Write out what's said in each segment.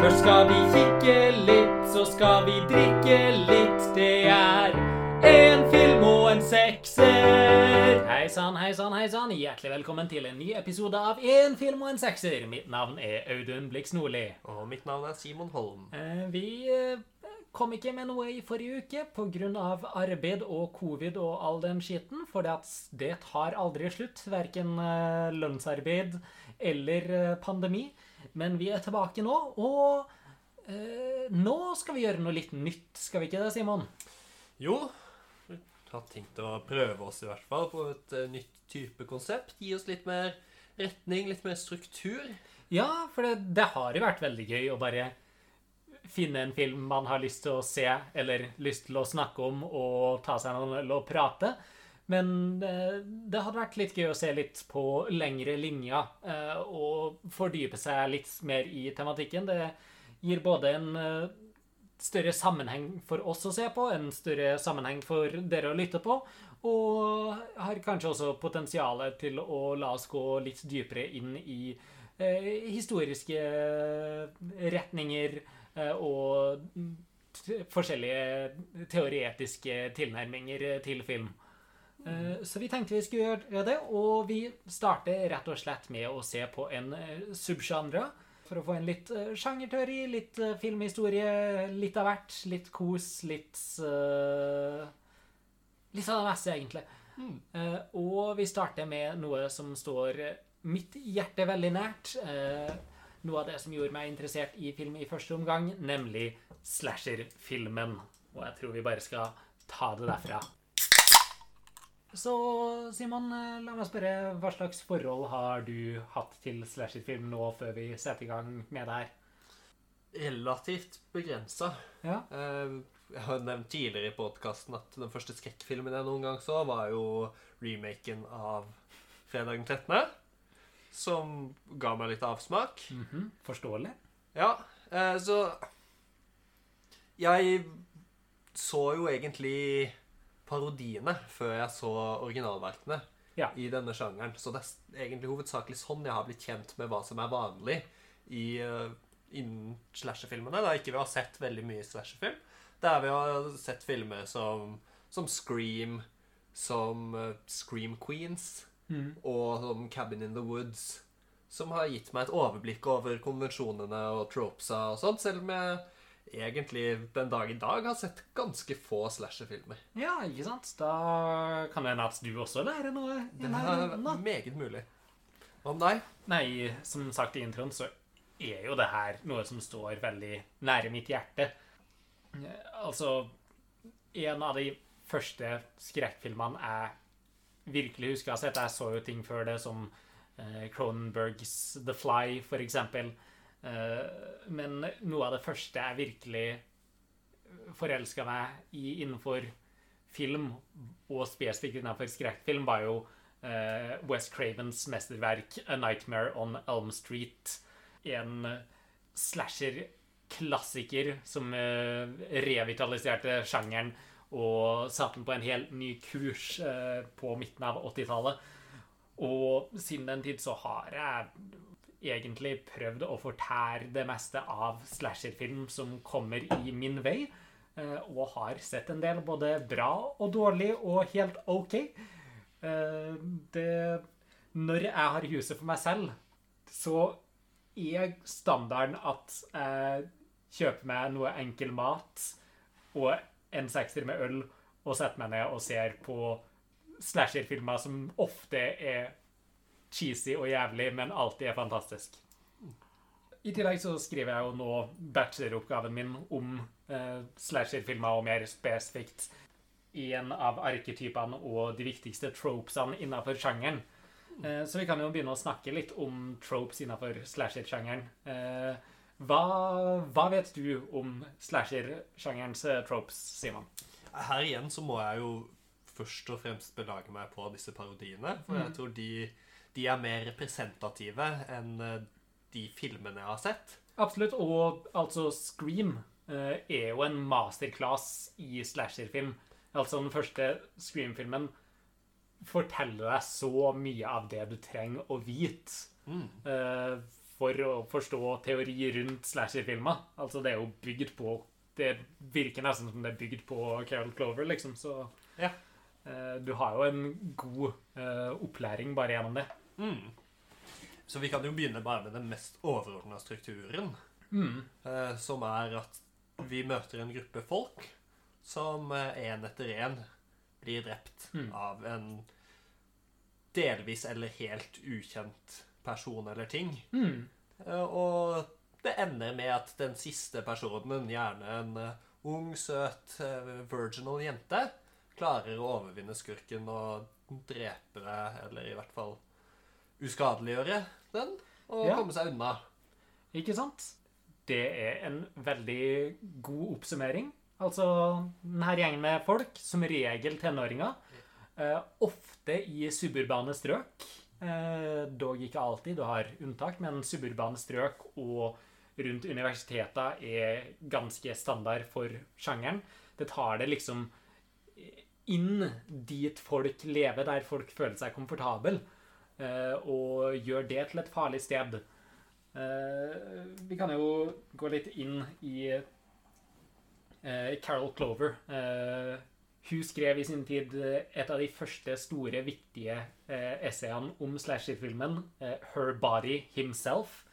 Først skal vi kikke litt, så skal vi drikke litt. Det er en film og en sekser. Hei sann, hei sann, hei sann. Hjertelig velkommen til en ny episode av En film og en sekser. Mitt navn er Audun Blix Nordli. Og mitt navn er Simon Holm. Eh, Vi eh, kom ikke med noe i forrige uke pga. arbeid og covid og all den skitten, for det tar aldri slutt. Verken eh, lønnsarbeid eller pandemi. Men vi er tilbake nå, og eh, nå skal vi gjøre noe litt nytt, skal vi ikke det, Simon? Jo, vi har tenkt å prøve oss i hvert fall på et eh, nytt type konsept. Gi oss litt mer retning, litt mer struktur. Ja, for det, det har jo vært veldig gøy å bare finne en film man har lyst til å se, eller lyst til å snakke om og ta seg en øl og prate. Men eh, det hadde vært litt gøy å se litt på lengre linjer eh, og fordype seg litt mer i tematikken. Det gir både en eh, større sammenheng for oss å se på, en større sammenheng for dere å lytte på, og har kanskje også potensialet til å la oss gå litt dypere inn i historiske retninger og forskjellige teoretiske tilnærminger til film. Eh, Så vi tenkte vi skulle gjøre det, og vi starter rett og slett med å se på en eh, subsjanre. For å få en litt eh, sjangerteori, litt filmhistorie, litt av hvert. Litt kos, litt uh, Litt av det meste, egentlig. Eh, og vi starter med noe som står mitt hjerte veldig nært. Uh, noe av det som gjorde meg interessert i film i første omgang, nemlig slasher-filmen. Og jeg tror vi bare skal ta det derfra. Så Simon, eh, la meg spørre, hva slags forhold har du hatt til slasherfilm nå før vi setter i gang med det her? Relativt begrensa. Ja? Eh, Jeg har nevnt tidligere i podkasten at den første skrekkfilmen jeg noen gang så, var jo remaken av Fredag den 13., som ga meg litt avsmak. Mhm, Forståelig? Ja, eh, så Jeg så jo egentlig parodiene før jeg så originalverkene Ja. i denne sjangeren. Så det er egentlig hovedsakelig sånn jeg har blitt kjent med hva som er vanlig i, eh, innen slasherfilmene. Da ikke vi har sett veldig mye slasherfilm. er vi har sett filmer som, som Scream, som eh, Scream Queens mm. og som Cabin in the Woods, som har gitt meg et overblikk over konvensjonene og tropesa og sånt, selv om jeg egentlig den dag i dag har sett ganske få slasherfilmer. Ja, ikke sant? Da kan det hende at du også lærer noe. Det er meget mulig. Hva med deg? Nei, som sagt i introen, så er jo det her noe som står veldig nære mitt hjerte. Altså, en av de første skrekkfilmene jeg virkelig husker å ha sett Jeg så jo ting før det, som eh, Cronenbergs The Fly, for eksempel. Eh, men noe av det første jeg virkelig forelska meg i innenfor film, og spesifikt innenfor skrekkfilm, var jo eh, West Cravens mesterverk A Nightmare on Elm Street. En slasher-klassiker som eh, revitaliserte sjangeren og satte den på en helt ny kurs på midten av 80-tallet. Og siden den tid så har jeg egentlig prøvd å fortære det meste av slasherfilm som kommer i min vei, eh, og har sett en del både bra og dårlig og helt OK. Eh, Det Når jeg har huset for meg selv, så er standarden at jeg kjøper meg noe enkel mat og en sekser med øl og setter meg ned og ser på slasherfilmer som ofte er cheesy og jævlig, men alltid er fantastisk. I tillegg så skriver jeg jo nå bacheloroppgaven min om eh, slasherfilmer, og mer spesifikt en av arketypene og de viktigste tropesene innenfor sjangeren. Eh, så vi kan jo begynne å snakke litt om tropes innenfor slasher-sjangeren. Eh, hva, hva vet du om slasher-sjangerens eh, tropes, Simon? Her igjen så må jeg jo først og fremst belage meg på disse parodiene, for jeg tror de, de er mer representative enn eh, de filmene jeg har sett. Absolutt. Og altså Scream eh, er jo en masterclass i slasherfilm. Altså den første Scream-filmen forteller deg så mye av det du trenger å vite. Mm. Eh, for å forstå teori rundt slasherfilmer. Altså, det er jo bygd på Det virker nesten som det er bygd på Carol Clover, liksom, så Ja. Eh, Du har jo en god eh, opplæring bare gjennom det. Mm. Så vi kan jo begynne bare med den mest overordna strukturen. Mm. eh, som er at vi møter en gruppe folk som én etter én blir drept Mm. av en delvis eller helt ukjent person eller ting. Mm. Og det ender med at den siste personen, gjerne en ung, søt, virginal jente, klarer å overvinne skurken og drepe eller i hvert fall uskadeliggjøre den, og Ja. komme seg unna. Ikke sant? Det er en veldig god oppsummering. Altså, denne gjengen med folk, som regel tenåringer, eh, ofte i suburbane strøk. Eh, dog ikke alltid, du har unntak, men suburbane strøk og rundt universiteter er ganske standard for sjangeren. Det tar det liksom inn dit folk lever, der folk føler seg komfortable, eh, og gjør det til et farlig sted. Eh, vi kan jo gå litt inn i eh, Carol Clover. Hun skrev i sin tid et av de første store, viktige essayene om slasherfilmen, 'Her Body Himself',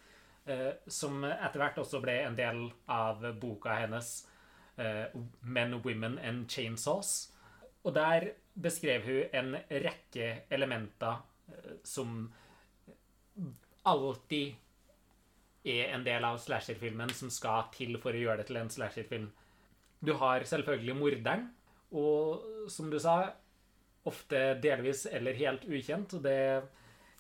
som etter hvert også ble en del av boka hennes 'Men, Women and Chainsaws'. Og der beskrev hun en rekke elementer eh, som alltid er en del av slasherfilmen som skal til for å gjøre det til en slasherfilm. Du har selvfølgelig morderen, og som du sa, ofte delvis eller helt ukjent. og Det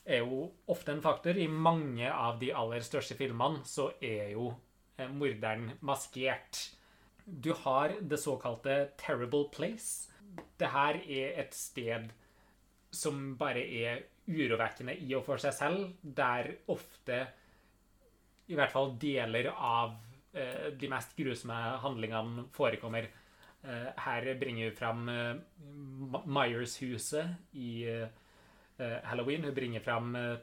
er jo ofte en faktor. I mange av de aller største filmene så er jo eh, morderen maskert. Du har det såkalte Terrible Place. Det her er et sted som bare er urovekkende i og for seg selv, der ofte i hvert fall deler av eh, de mest grusomme handlingene forekommer. Eh, her bringer hun fram eh, Myers-huset i eh, Halloween. Hun bringer fram eh,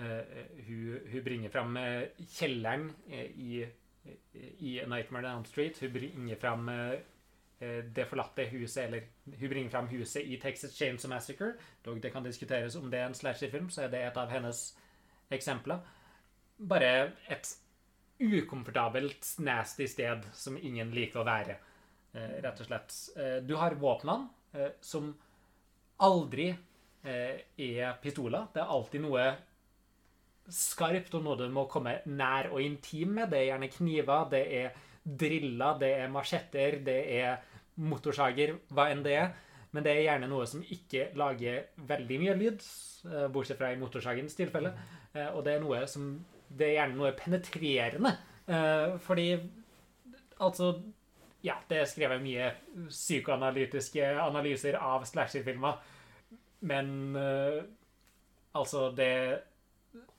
eh, hun, hun bringer fram kjelleren i, i Nightmare on Elm Street. Hun bringer fram det forlatte huset, eller hun bringer fram huset i Texas Chainsaw Massacre. Dog det kan diskuteres om det er en slasherfilm, så er det et av hennes eksempler. Bare et ukomfortabelt, nasty sted som ingen liker å være, eh, rett og slett. Eh, du har våpnene, eh, som aldri eh, er pistoler. Det er alltid noe skarpt og noe du må komme nær og intim med. Det er gjerne kniver, det er driller, det er machetter, det er motorsager, hva enn det er. Men det er gjerne noe som ikke lager veldig mye lyd, eh, bortsett fra i motorsagens tilfelle. Eh, Og det er noe som Det er gjerne noe penetrerende. eh, Fordi Altså Ja, det er skrevet mye psykoanalytiske analyser av slasherfilmer, men altså Det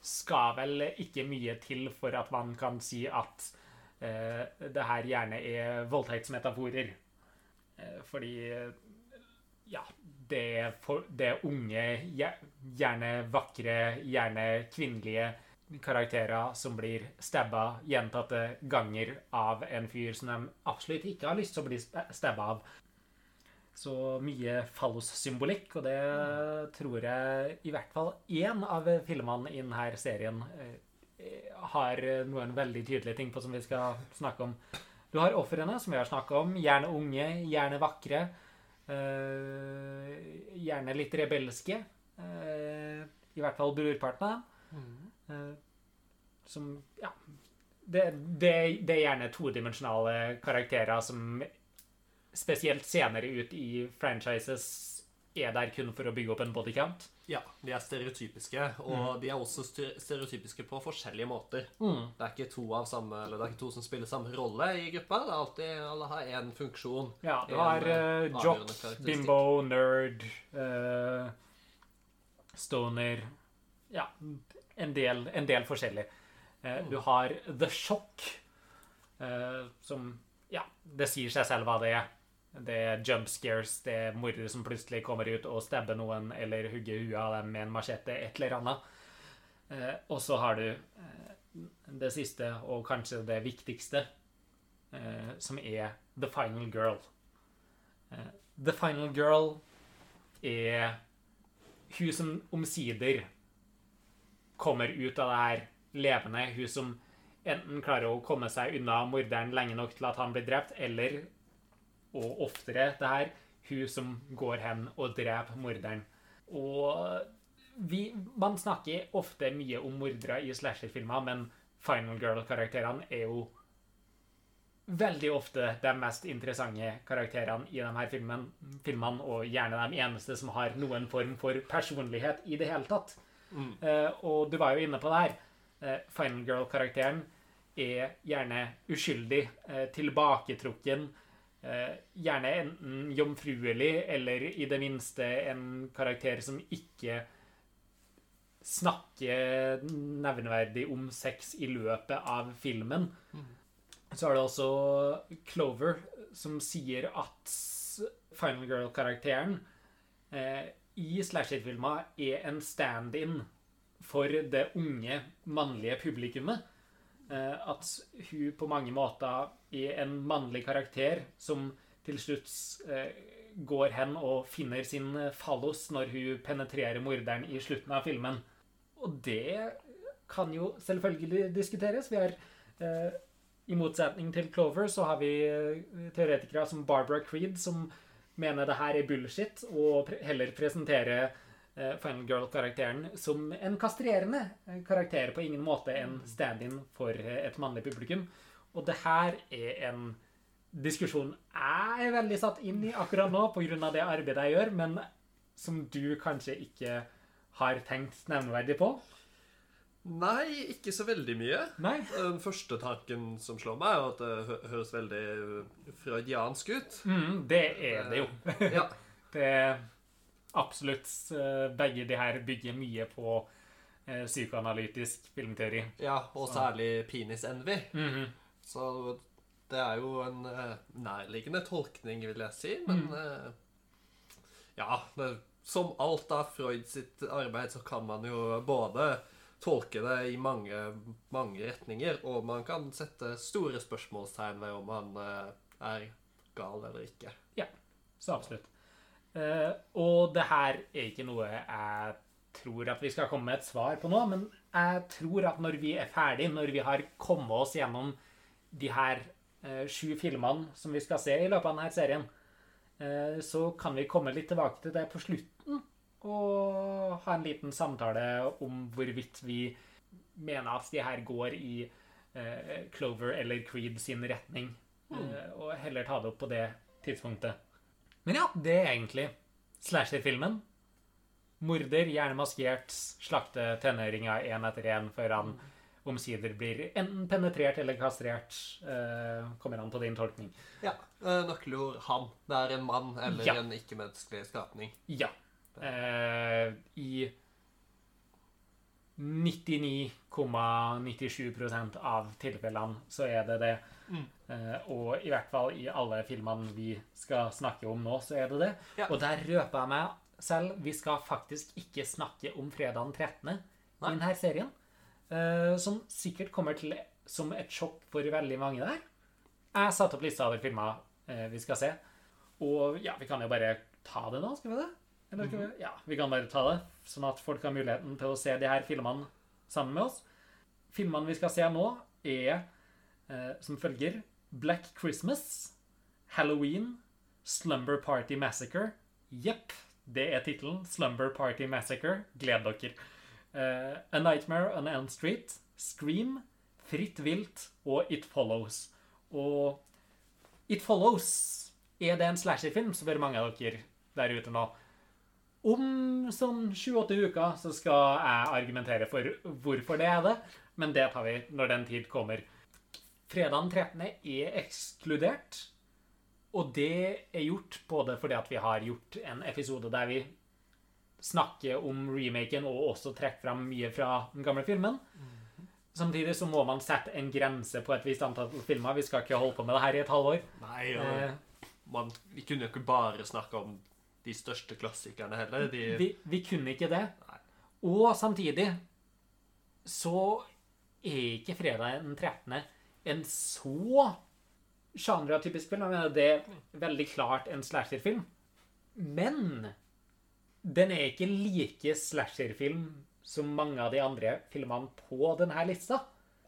skal vel ikke mye til for at man kan si at det her gjerne er voldtektsmetaforer. Eh, fordi ja, det for, det unge, gjerne vakre, gjerne kvinnelige karakterer som blir stabba gjentatte ganger av en fyr som de absolutt ikke har lyst til å bli stabba av. Så mye fallossymbolikk, og det tror jeg i hvert fall én av filmene i denne serien eh, har noen veldig tydelige ting på som vi skal snakke om. Du har ofrene, som vi har snakka om. Gjerne unge, gjerne vakre. Uh, gjerne litt rebelske. Uh, I hvert fall brorparten av dem. Eh, som Ja. Det, det, det er gjerne todimensjonale karakterer som spesielt senere ut i franchises er der kun for å bygge opp en bodycount. Ja, de er stereotypiske, og de er også stereotypiske på forskjellige måter. Mm. Det er ikke to av samme, eller det er ikke to som spiller samme rolle i gruppa. Det er alltid, Alle har én funksjon. Ja, du En, har eh, uh, jock, bimbo, nerd, uh, stoner Ja, en del, en del forskjellig. Uh, Mm. Du har The Shock, eh, som Ja, det sier seg selv hva det er. Det er jump scares, det er mordere som plutselig kommer ut og stabber noen eller hugger huet av dem med en machete, et eller annet. Eh, og så har du eh, det siste, og kanskje det viktigste, eh, som er The Final Girl. The Final Girl er hun som omsider kommer ut av det her levende. Hun som enten klarer å komme seg unna morderen lenge nok til at han blir drept, eller, og oftere, det her, hun som går hen og dreper morderen. Og vi, man snakker ofte mye om mordere i slasherfilmer, men Final Girl-karakterene er jo veldig ofte de mest interessante karakterene i de her filmen, filmene, og gjerne de eneste som har noen form for personlighet i det hele tatt. Mm. Eh, og du var jo inne på det her. Eh, Final Girl-karakteren er gjerne uskyldig, eh, tilbaketrukken, gjerne enten jomfruelig eller i det minste en karakter som ikke snakker nevneverdig om sex i løpet av filmen. Så er det også Clover som sier at Final Girl-karakteren eh, i slasherfilmer er en stand-in for det unge, mannlige publikummet. Eh, at hun på mange måter er en mannlig karakter som til slutt eh, går hen og finner sin fallos når hun penetrerer morderen i slutten av filmen. Og det kan jo selvfølgelig diskuteres. Vi har eh, i motsetning til Clover så har vi eh, teoretikere som Barbara Creed, som mener det her er bullshit, og heller presenterer eh, Final Girl-karakteren som en kastrerende eh, karakter, på ingen måte en stand-in for eh, et mannlig publikum. Og det her er en diskusjon jeg er veldig satt inn i akkurat nå pga. det arbeidet jeg gjør, men som du kanskje ikke har tenkt nevneverdig på. Nei, ikke så veldig mye. Nei? Den første tanken som slår meg, er at det høres veldig freudiansk ut. Mm, det er det jo. Ja. Det er absolutt eh, Begge de her bygger mye på eh, psykoanalytisk filmteori. ja, og særlig penis envy. Mhm. Så det er jo en eh, nærliggende tolkning, vil jeg si. Men eh, ja, det, som alt av Freud sitt arbeid, så kan man jo både tolke det i mange, mange retninger, og man kan sette store spørsmålstegn ved om han eh, er gal eller ikke. Ja, Så absolutt. Og det her er ikke noe jeg tror at vi skal komme med et svar på nå, men jeg tror at når vi er ferdig, når vi har kommet oss gjennom de her eh, sju filmene som vi skal se i løpet av denne serien, eh, så kan vi komme litt tilbake til det på slutten og ha en liten samtale om hvorvidt vi mener at de her går i eh, Clover eller Creed sin retning, eh, og heller ta det opp på det tidspunktet. Men ja, det er egentlig slasher-filmen. Morder, gjerne maskert, slakte tenåringer én etter én før han omsider blir enten penetrert eller kastrert. Eh, kommer an på din tolkning. Ja, eh, Nøkkelord 'han'. Det er en mann eller Ja. en ikke-menneskelig skapning. Ja. Eh, I 99,97% av tilfellene så er det det. Mm. Eh, og i hvert fall i alle filmene vi skal snakke om nå, så er det det. Ja. Og der røper jeg meg selv. Vi skal faktisk ikke snakke om fredag den 13. i denne serien. Eh, som sikkert kommer til som et sjokk for veldig mange der. Jeg satte opp lista over filmer eh, vi skal se. Og ja, vi kan jo bare ta det nå, skal vi det? Eller skal vi? Ja, vi kan bare ta det, sånn at folk har muligheten til å se de her filmene sammen med oss. Filmene vi skal se nå, er eh, som følger Black Christmas, Halloween, Slumber Party Massacre. Jepp, det er tittelen. Slumber Party Massacre. Gled dere. Eh, A Nightmare on Elm Street, Scream, Fritt vilt og It Follows. Og It Follows er det en slasherfilm, spør mange av dere der ute nå. Om sånn sju-åtte uker så skal jeg argumentere for hvorfor det er det, men det tar vi når den tid kommer. Fredagen 13. er ekskludert, og det er gjort både fordi at vi har gjort en episode der vi snakker om remaken og også trekke fram mye fra den gamle filmen. Samtidig så må man sette en grense på et visst antall filmer. Vi skal ikke holde på med det her i et halvår. Nei, ja. Eh, man, vi kunne jo ikke bare snakke om de største klassikerne heller. De, vi, vi kunne ikke det. Nei. Og samtidig så er ikke fredag den 13. en så genretypisk film. Jeg mener, det er veldig klart en slasherfilm. Men den er ikke like slasherfilm som mange av de andre filmene på denne lista.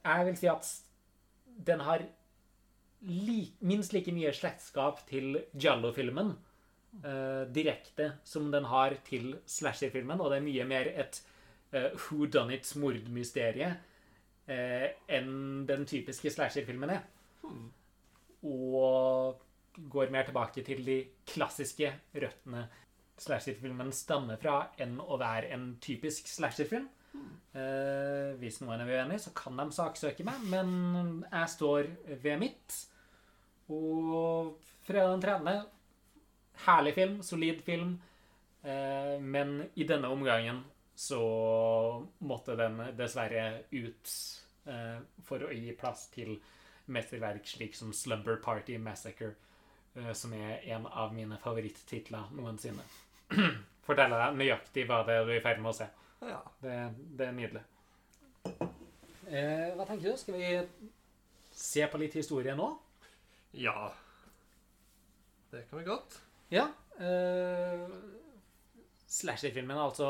Jeg vil si at den har li minst like mye slektskap til Giallo-filmen uh, direkte som den har til slasher-filmen, og det er mye mer et uh, who done it mordmysterie uh, enn den typiske slasher-filmen er. Og går mer tilbake til de klassiske røttene slasher-filmen stammer fra, enn å være en typisk slasher-film. Eh, hvis noen er uenig, så kan de saksøke meg, men jeg står ved mitt. Og fredag den 13. Herlig film, solid film. Uh, men i denne omgangen så måtte den dessverre ut uh, for å gi plass til mesterverk slik som Slumber Party Massacre, som er en av mine favorittitler noensinne. Forteller deg nøyaktig hva det er du er i ferd med å se. Ja. Det, det er nydelig. Eh, hva tenker du? Skal vi se på litt historie nå? ja. Det kan vi godt. Ja. Eh, Slasher-filmen er altså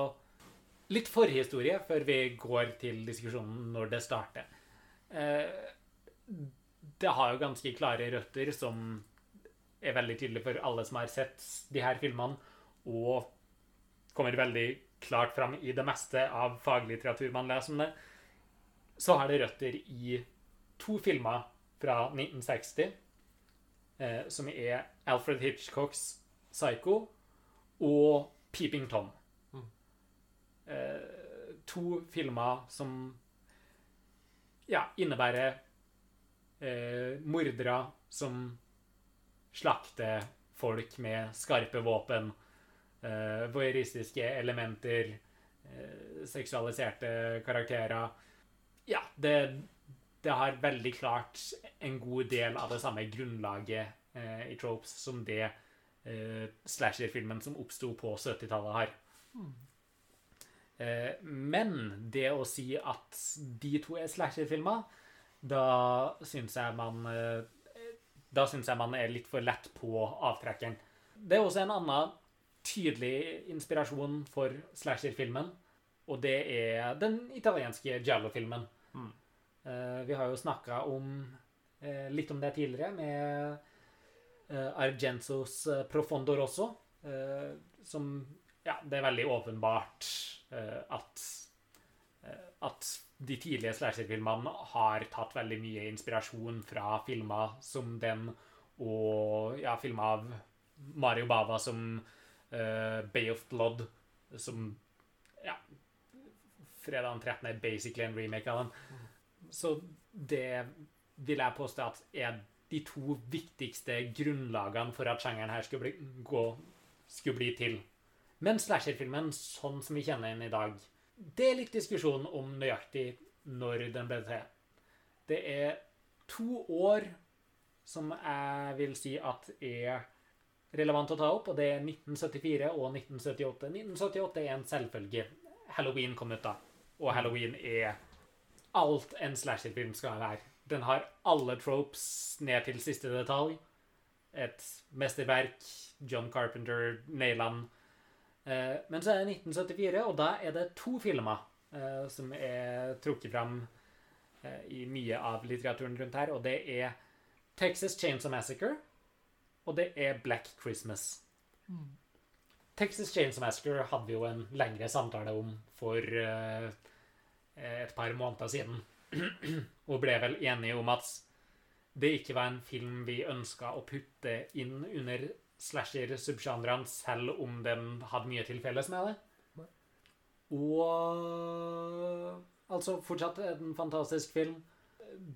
litt forhistorie før vi går til diskusjonen når det starter. Eh, det har jo ganske klare røtter som er veldig tydelige for alle som har sett de her filmene, og kommer veldig klart fram i det meste av faglitteratur man leser om det. Så har det røtter i to filmer fra 1960, eh, som er Alfred Hitchcocks Psycho og Peeping Tom. Mm. Eh, to filmer som ja, innebærer eh, mordere som slakter folk med skarpe våpen, eh, voyeuristiske elementer, eh, seksualiserte karakterer. Ja, det, det har veldig klart en god del av det samme grunnlaget eh, i tropes som det eh, slasher-filmen som oppsto på 70-tallet har. Eh, men det å si at de to er slasher-filmer, da syns jeg man eh, Da syns jeg man er litt for lett på avtrekkeren. Det er også en annen tydelig inspirasjon for slasher-filmen, og det er den italienske giallo-filmen. Mm. Eh, vi har jo snakka om eh, litt om det tidligere med eh, Argenzos Profondor eh, som Ja, det er veldig åpenbart at at de tidlige slasher-filmene har tatt veldig mye inspirasjon fra filmer som den, og ja, filmer av Mario Bava som Bay of Blood, som ja, Fredag den 13. er basically en remake av den. Så det vil jeg påstå at er de to viktigste grunnlagene for at sjangeren her skulle bli, gå, skulle bli til. Men slasherfilmen, sånn som vi kjenner den i dag, det er litt diskusjon om nøyaktig når den ble til. Det er to år som jeg vil si at er relevant å ta opp, og det er 1974 og 1978. 1978 er en selvfølge. Halloween kom ut da, og Halloween er alt en slasherfilm skal være. Den har alle tropes ned til siste detalj. Et mesterverk. John Carpenter, Neiland. Eh, men så er det 1974, og da er det to filmer eh, som er trukket fram eh, i mye av litteraturen rundt her, og det er Texas Chainsaw Massacre, og det er Black Christmas. Texas Chainsaw Massacre hadde vi jo en lengre samtale om for uh, et par måneder siden, og ble vel enige om at det ikke var en film vi ønska å putte inn under slasher-subsjanrene, selv om den hadde mye til felles med det. Og altså fortsatt en fantastisk film.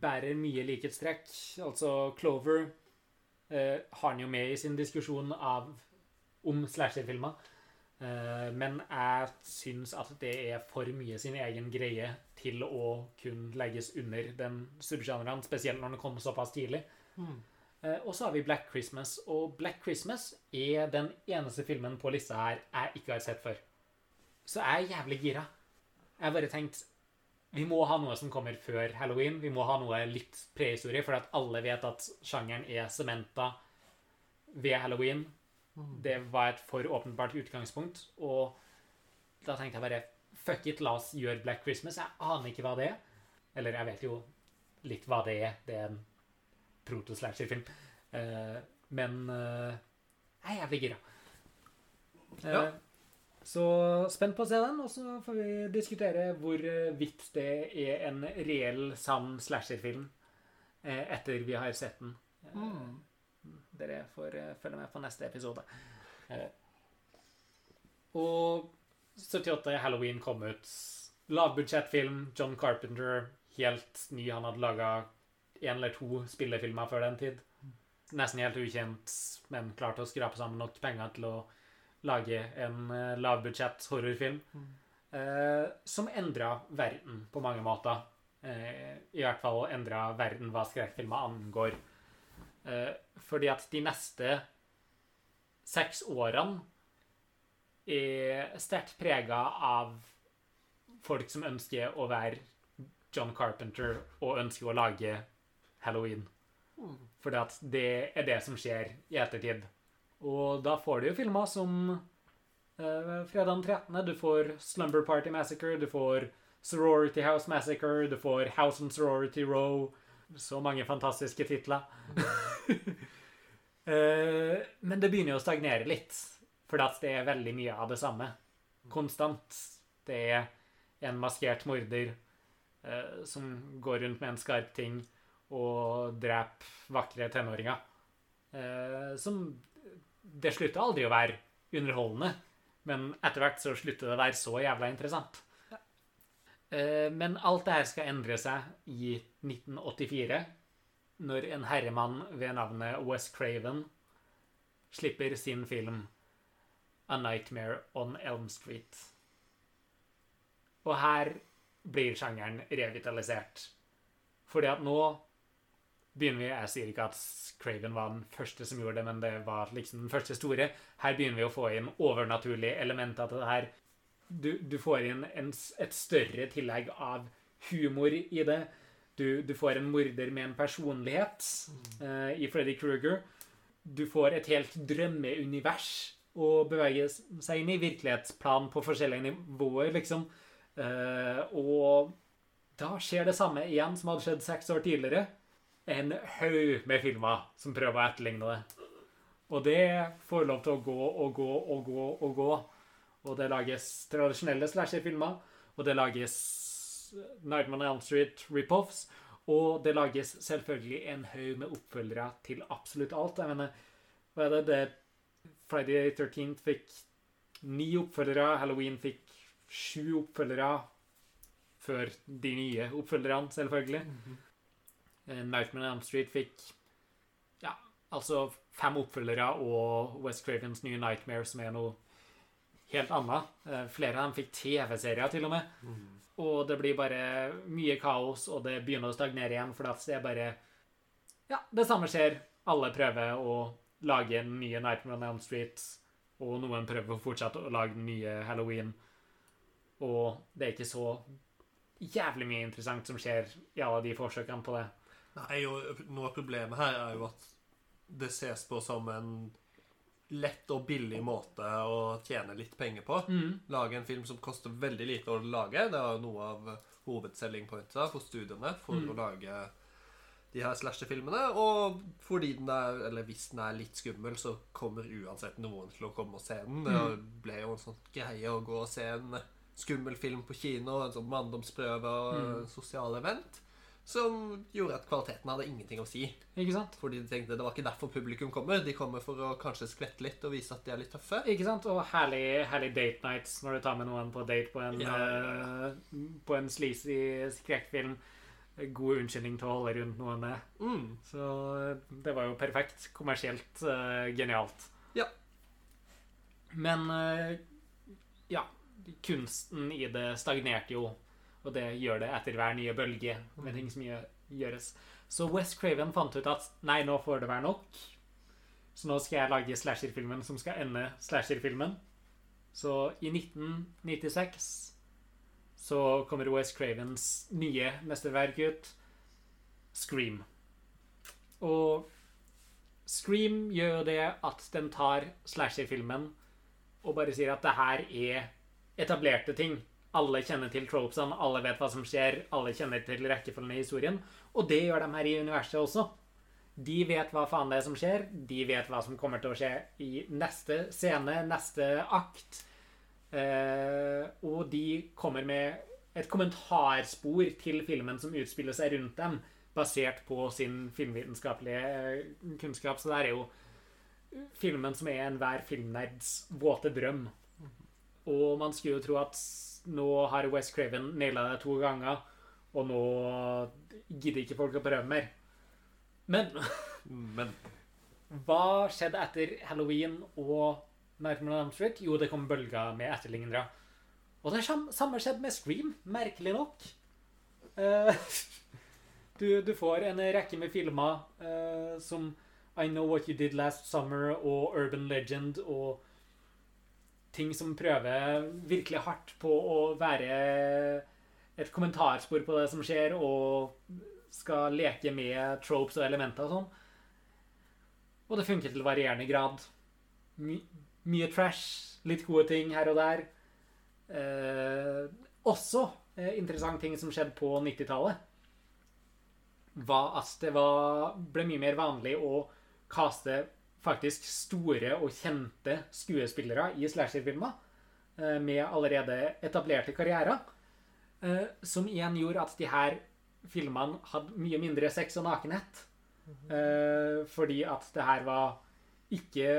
Bærer mye likhetstrekk. Altså Clover eh, har han jo med i sin diskusjon av om slasherfilmer. Eh, men jeg syns at det er for mye sin egen greie til å kun legges under den subsjaneren, spesielt når den kom såpass tidlig. Mm. Eh, og så har vi Black Christmas, og Black Christmas er den eneste filmen på lista her jeg ikke har sett før. Så jeg er jævlig gira. Jeg har bare tenkt vi må ha noe som kommer før halloween. Vi må ha noe litt prehistorie, for at alle vet at sjangeren er sementa ved halloween. Det var et for åpenbart utgangspunkt, og da tenkte jeg bare Fuck it, la oss gjøre Black Christmas. Jeg aner ikke hva det er. Eller jeg vet jo litt hva det er. Det er en proto-slasher-film. Eh, men nei, jeg er jævlig gira. Eh, Ja. Så spent på å se den, og så får vi diskutere hvorvidt det er en reell, sann slasher-film eh, etter vi har sett den. Mm. Dere får eh, følge med på neste episode. Eh, og 78 Halloween kom ut. Lavbudsjettfilm. John Carpenter, helt ny. Han hadde laga én eller to spillefilmer før den tid. Nesten helt ukjent, men klarte å skrape sammen nok penger til å lage en eh, lavbudsjett horrorfilm. Eh, som endra verden på mange måter. Eh, I hvert fall endra verden hva skrekkfilmer angår. Eh, fordi at de neste seks årene er sterkt prega av folk som ønsker å være John Carpenter og ønsker å lage Halloween. Fordi at det er det som skjer i ettertid. Og da får du jo filmer som eh, Fredag den 13. Du får Slumber Party Massacre, du får Sorority House Massacre, du får House and Sorority Row. Så mange fantastiske titler. Eh, men det begynner jo å stagnere litt, for det er veldig mye av det samme. Konstant. Det er en maskert morder eh, som går rundt med en skarp ting og dreper vakre tenåringer. Eh, som Det slutter aldri å være underholdende, men etter hvert så slutter det å være så jævla interessant. Eh, men alt det her skal endre seg i 1984, når en herremann ved navnet Wes Craven slipper sin film A Nightmare on Elm Street. Og her blir sjangeren revitalisert. Fordi at nå begynner vi Jeg sier ikke at Craven var den første som gjorde det, men det var liksom den første store. Her begynner vi å få inn overnaturlige elementer til det her. Du, du får inn en, et større tillegg av humor i det. Du, du får en morder med en personlighet eh, i Freddy Krueger. Du får et helt drømmeunivers å bevege seg inn i. Virkelighetsplan på forskjellige nivåer, liksom. Eh, og da skjer det samme igjen som hadde skjedd seks år tidligere. En haug med filmer som prøver å etterligne det. Og det får lov til å gå og gå og gå og gå. Og det lages tradisjonelle slasher-filmer, og det lages Nightmare on Elm Street rip-offs, og det lages selvfølgelig en haug med oppfølgere til absolutt alt. Jeg mener, hva er det? det Friday the 13th fikk ni oppfølgere, Halloween fikk sju oppfølgere før de nye oppfølgerne, selvfølgelig. Eh, Nightmare on Elm Street fikk ja, altså fem oppfølgere og West Cravens nye Nightmare, som er noe helt annet. Eh, Flere av dem fikk TV-serier, til og med. Og det blir bare mye kaos, og det begynner å stagnere igjen, for det er bare Ja, det samme skjer. Alle prøver å lage den nye Nightmare on Elm Street, og noen prøver å fortsette å lage den nye Halloween. Og det er ikke så jævlig mye interessant som skjer i alle de forsøkene på det. Nei, og noe av problemet her er jo at det ses på som en lett og billig måte å tjene litt penger på. Lage en film som koster veldig lite å lage. Det er noe av hovedselling pointsa for studiene for å lage de her slasher-filmene. Og fordi den er, eller hvis den er litt skummel, så kommer uansett noen til å komme og se den. Det ble jo en sånn greie å gå og se en skummel film på kino, en sånn manndomsprøve og en sosial event. Som gjorde at kvaliteten hadde ingenting å si. Ikke sant? Fordi de tenkte det var ikke derfor publikum kommer. De kommer for å kanskje skvette litt og vise at de er litt tøffe. Ikke sant? Og herlig, herlig date nights når du tar med noen på date på en, Ja, ja, eh, på en sleazy skrekkfilm. God unnskyldning til å holde rundt noen. eh. Mm. Så det var jo perfekt. Kommersielt uh, genialt. Ja. Men uh, ja, kunsten i det stagnerte jo, og det gjør det etter hver nye bølge med ting som gjør, gjøres. Så West Craven fant ut at nei, nå får det være nok. Så nå skal jeg lage slasherfilmen som skal ende slasherfilmen. Så i 1996 så kommer West Cravens nye mesterverk ut, Scream. Og Scream gjør jo det at den tar slasher-filmen og bare sier at det her er etablerte ting. Alle kjenner til tropesene, alle vet hva som skjer, alle kjenner til rekkefølgen i historien. Og det gjør de her i universet også. De vet hva faen det er som skjer. De vet hva som kommer til å skje i neste scene, neste akt. Eh, og de kommer med et kommentarspor til filmen som utspiller seg rundt dem, basert på sin filmvitenskapelige eh, kunnskap. Så det er jo filmen som er enhver filmnerds våte drøm. Og man skulle jo tro at nå har West Craven naila det to ganger, og nå gidder ikke folk å prøve mer. Men Men hva skjedde etter Halloween og Nightmare on Elm Street? Jo, det kom bølger med etterlignere. Og det sam- samme skjedde med Scream, merkelig nok. Eh, du, du får en rekke med filmer eh, som I Know What You Did Last Summer og Urban Legend og ting som prøver virkelig hardt på å være et kommentarspor på det som skjer, og skal leke med tropes og elementer og sånn. Og det funker til varierende grad. My mye trash, litt gode ting her og der. Eh, også eh, interessant ting som skjedde på 90-tallet, var at det var, ble mye mer vanlig å kaste faktisk store og kjente skuespillere i slasherfilmer eh, med allerede etablerte karrierer. Eh, som igjen gjorde at de her filmene hadde mye mindre sex og nakenhet. Eh, fordi at det her var ikke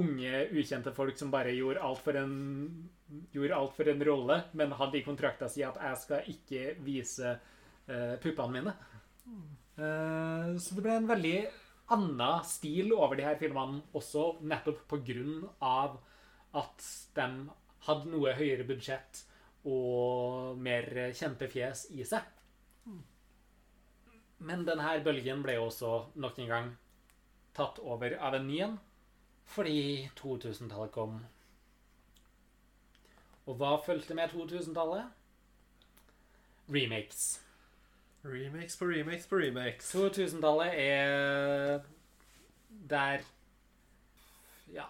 unge, ukjente folk som bare gjorde alt for en gjorde alt for en rolle, men hadde i kontrakta si at 'jeg skal ikke vise puppene mine'. Eh, så det ble en veldig annen stil over de her filmene også, nettopp på grunn av at de hadde noe høyere budsjett og mer kjente fjes i seg. Men denne bølgen ble også nok en gang tatt over av en ny en, fordi 2000-tallet kom. Og hva fulgte med 2000-tallet? Remakes. Remakes på remakes på remakes. 2000-tallet er der Ja,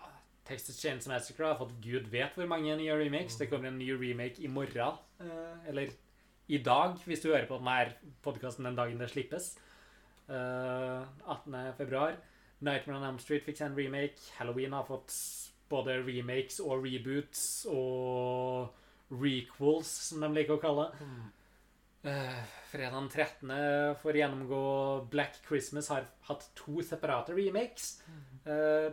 Texas Chains Massacre har fått gud vet hvor mange nye remakes. Det kommer en ny remake i morgen. eh, Eller i dag, hvis du hører på denne podkasten den dagen det slippes. Eh, 18. februar. Nightmare on Elm Street fikk seg en remake. Halloween har fått både remakes og reboots og requels, som de liker å kalle det. Eh, fredag den 13. får gjennomgå Black Christmas har hatt to separate remakes. Uh,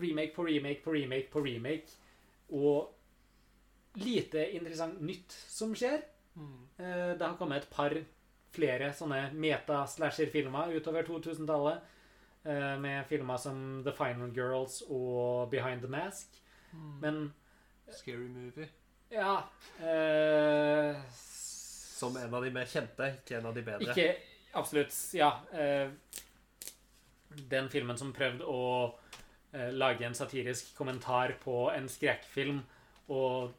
remake på remake på remake på remake. Og lite interessant nytt som skjer. Uh, det har kommet et par flere sånne meta-slasher-filmer utover 2000-tallet. eh, med filmer som The Final Girls og Behind the Mask. Men Scary movie. ja eh, Som en av de mer kjente, ikke en av de bedre. Ikke Absolutt. Ja. Eh, den filmen som prøvde å eh, lage en satirisk kommentar på en skrekkfilm, og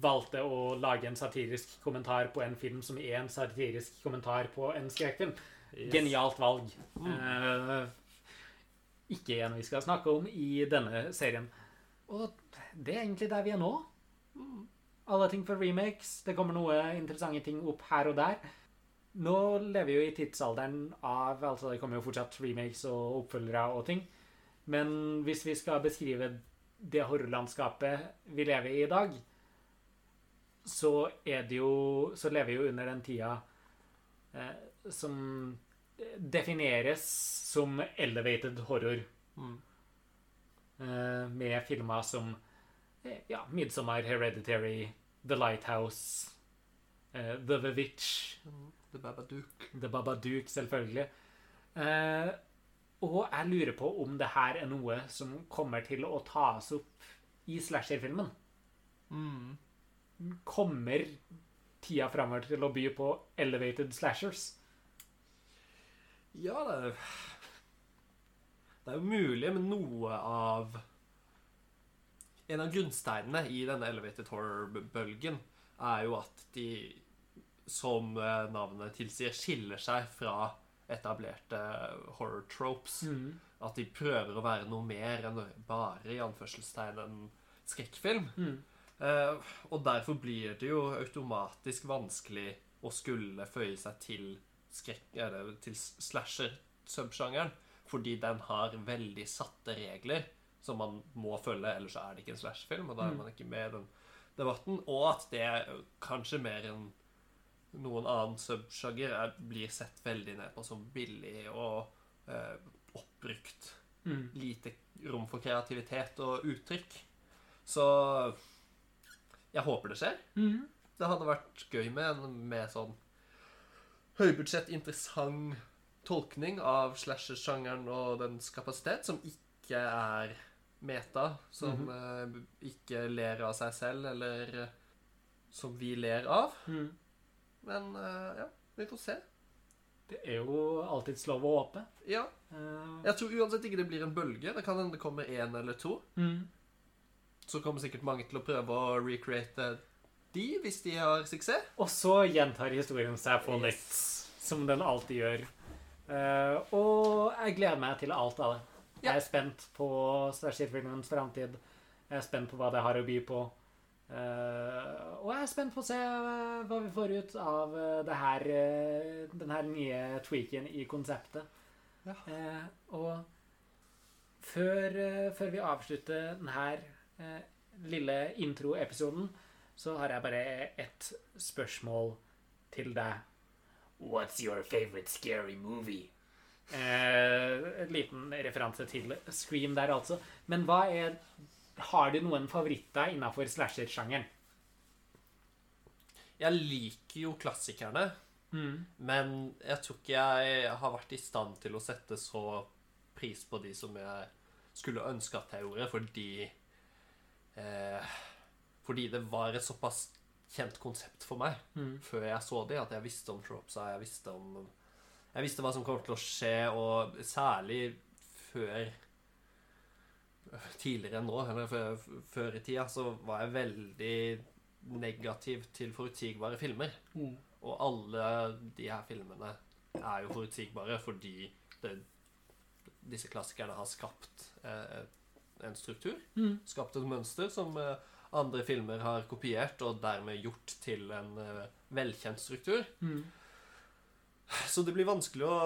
valgte å lage en satirisk kommentar på en film som er en satirisk kommentar på en skrekkfilm. Yes. Genialt valg. Mm. ikke en vi skal snakke om i denne serien. Og det er egentlig der vi er nå. Alle ting for remakes. Det kommer noe interessante ting opp her og der. Nå lever vi jo i tidsalderen av Altså, det kommer jo fortsatt remakes og oppfølgere og ting. Men hvis vi skal beskrive det horrorlandskapet vi lever i i dag, så er det jo Så lever vi jo under den tida eh, som defineres som elevated horror. Mm. Eh, med filmer som eh, ja, 'Midsommar', 'Hereditary', 'The Lighthouse', uh, 'The Witch', The Babadook. 'The Babadook', selvfølgelig. Uh, og jeg lurer på om det her er noe som kommer til å tas opp i slasher-filmen. Mm. Kommer tida framover til å by på elevated slashers? Ja, det er Det er jo mulig, men noe av En av grunnsteinene i denne elevated horror-bølgen er jo at de, som eh, navnet tilsier, skiller seg fra etablerte horror tropes. Mm. At de prøver å være noe mer enn bare i anførselstegn en skrekkfilm. Mm. Eh, og derfor blir det jo automatisk vanskelig å skulle føye seg til til slasher-subsjangeren. Fordi den har veldig satte regler som man må følge, ellers så er det ikke en slasherfilm. Og da er Mm. man ikke med i den debatten. Og at det kanskje mer enn noen annen subsjanger er, blir sett veldig ned på som billig og eh, oppbrukt Mm. lite rom for kreativitet og uttrykk. Så jeg håper det skjer. Mm. Det hadde vært gøy med en med sånn høybudsjett, interessant tolkning av slasher-sjangeren og dens kapasitet, som ikke er meta, som eh, ikke ler av seg selv, eller eh, som vi ler av. Mm. Men eh, ja, vi får se. Det er jo alltids lov å håpe. Ja, Eh, jeg tror uansett ikke det blir en bølge. Det kan hende det kommer én eller to. mm. Så kommer sikkert mange til å prøve å recreate de, hvis de har suksess. Og så gjentar historien seg på Yes. som den alltid gjør. Eh, og jeg gleder meg til alt av det. Ja. Jeg er spent på Stashir-filmens framtid. Jeg er spent på hva det har å by på. Uh, og jeg er spent på å se eh, hva vi får ut av eh, det her, den her nye tweaken i konseptet. Ja. Uh, og før, før vi avslutter denne lille introepisoden, så har jeg bare ett spørsmål til deg. What's your favorite scary movie? Eh, en liten referanse til Scream der, altså. Men hva er Har du noen favoritter innafor slasher-sjangeren? Jeg liker jo klassikerne, men jeg tror ikke jeg har vært i stand til å sette så pris på de som jeg skulle ønske at jeg gjorde, fordi eh, Fordi det var et såpass kjent konsept for meg Mm. før jeg så de, at jeg visste om tropesa, jeg visste om Jeg visste hva som kom til å skje, og særlig før Tidligere enn nå, eller før, før i tida, så var jeg veldig negativ til forutsigbare filmer. Mm. Og alle de her filmene er jo forutsigbare fordi det, disse klassikerne har skapt eh, en struktur. Mm. Skapt et mønster som eh, andre filmer har kopiert og dermed gjort til en eh, velkjent struktur. Mm. Så det blir vanskelig å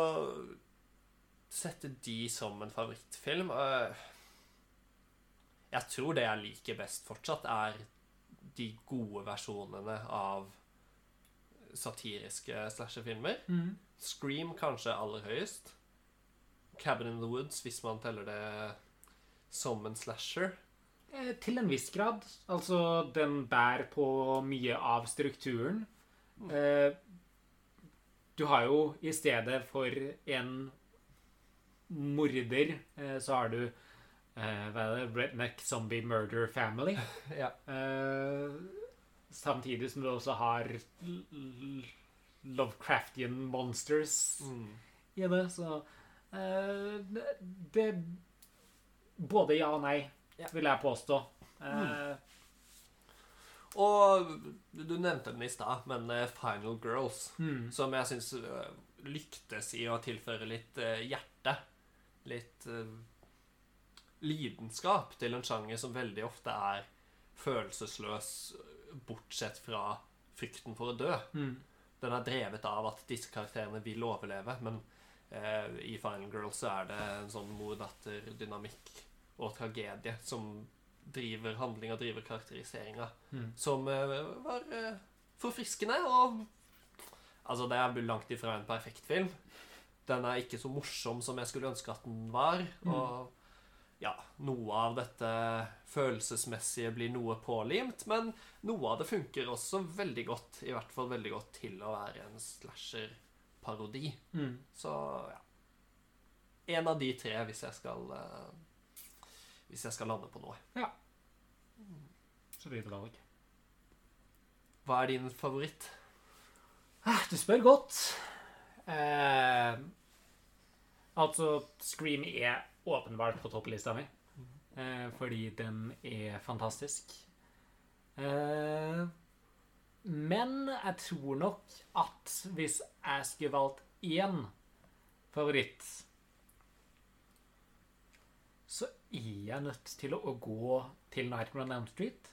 sette de som en favorittfilm. Eh, Jeg tror det jeg liker best fortsatt, er de gode versjonene av satiriske slasherfilmer. Mm. Scream kanskje aller høyest. Cabin in the Woods, hvis man teller det som en slasher. Eh, Til en viss grad. Altså, den bærer på mye av strukturen. Eh, du har jo i stedet for en morder, eh, så har du eh, hva er det? Redneck Zombie Murder Family. Ja. Eh, samtidig som du også har Lovecraftian monsters Mm. i det, så eh, det, Både ja og nei, vil jeg påstå. Eh, Og du nevnte den i stad, men eh, Final Girls, mm, som jeg syns lyktes i å tilføre litt eh, hjerte, litt eh, lidenskap til en sjanger som veldig ofte er følelsesløs, bortsett fra frykten for å dø. mm, Den er drevet av at disse karakterene vil overleve, men eh, i Final Girls så er det en sånn mor-datter-dynamikk og tragedie som driver handlinga, driver karakteriseringa, mm. som eh, var eh, forfriskende. Og altså, det er langt ifra en perfekt film. Den er ikke så morsom som jeg skulle ønske at den var. Og ja, noe av dette følelsesmessige blir noe pålimt, men noe av det funker også veldig godt. I hvert fall veldig godt til å være en slasher-parodi. Mm. Så ja. En av de tre, hvis jeg skal eh, Hvis jeg skal lande på noe. Ja. Solide valg. Hva er din favoritt? Ah, Du spør godt. Eh, altså, Scream er åpenbart på topplista mi. Eh, fordi den er fantastisk. Eh, Men jeg tror nok at hvis jeg skulle valgt én favoritt, så er jeg nødt til å gå til Nightmare on Elm Street.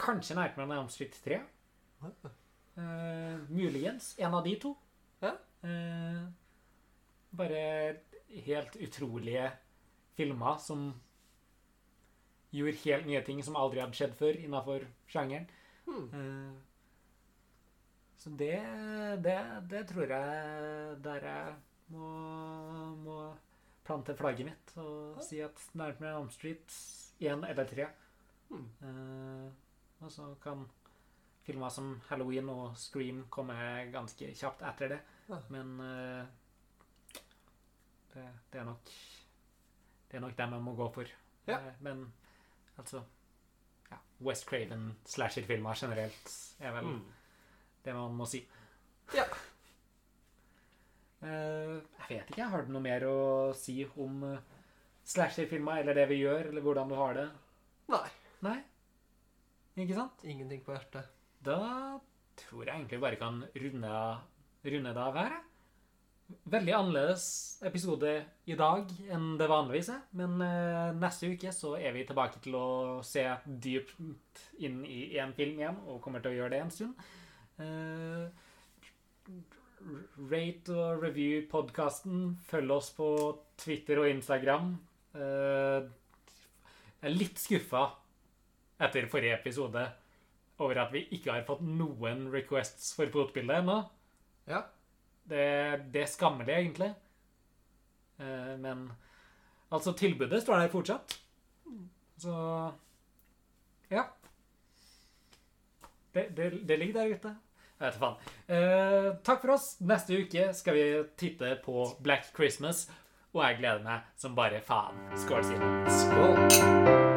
Kanskje Nightmare on Elm Street 3. Uh, muligens en av de to. Eh, bare helt utrolige filmer som gjorde helt nye ting som aldri hadde skjedd før innafor sjangeren. Eh, så det, det, det tror jeg der jeg må, må plante flagget mitt og si at on Elm Street 1 eller 3. Mm. Uh, og så kan filmer som Halloween og Scream komme ganske kjapt etter det. Ja. Men uh, det, det er nok Det er nok dem jeg må gå for. Ja. Uh, men altså ja, West Craven slasher-filmer generelt er vel Mm. det man må si. Ja. Jeg vet ikke. Har du noe mer å si om slasher-filmer, eller det vi gjør, eller hvordan du har det? Nei. Nei? Ikke sant? Ingenting på hjertet. Da tror jeg egentlig bare kan runde, runde det av her. Veldig annerledes episode i dag enn det vanligvis er. Men eh, neste uke så er vi tilbake til å se dypt inn i én film igjen, og kommer til å gjøre det en stund. Eh, rate og review podkasten. Følg oss på Twitter og Instagram. Eh, jeg er litt skuffa etter forrige episode over at vi ikke har fått noen requests for fotbildet ennå. Ja. Det, det er skammelig, egentlig. Eh, men altså, tilbudet står der fortsatt. Så ja. Det, det, det ligger der ute. Jeg vet faen. Eh, takk for oss. Neste uke skal vi titte på Black Christmas, og jeg gleder meg som bare faen. Skål, Simen. Skål.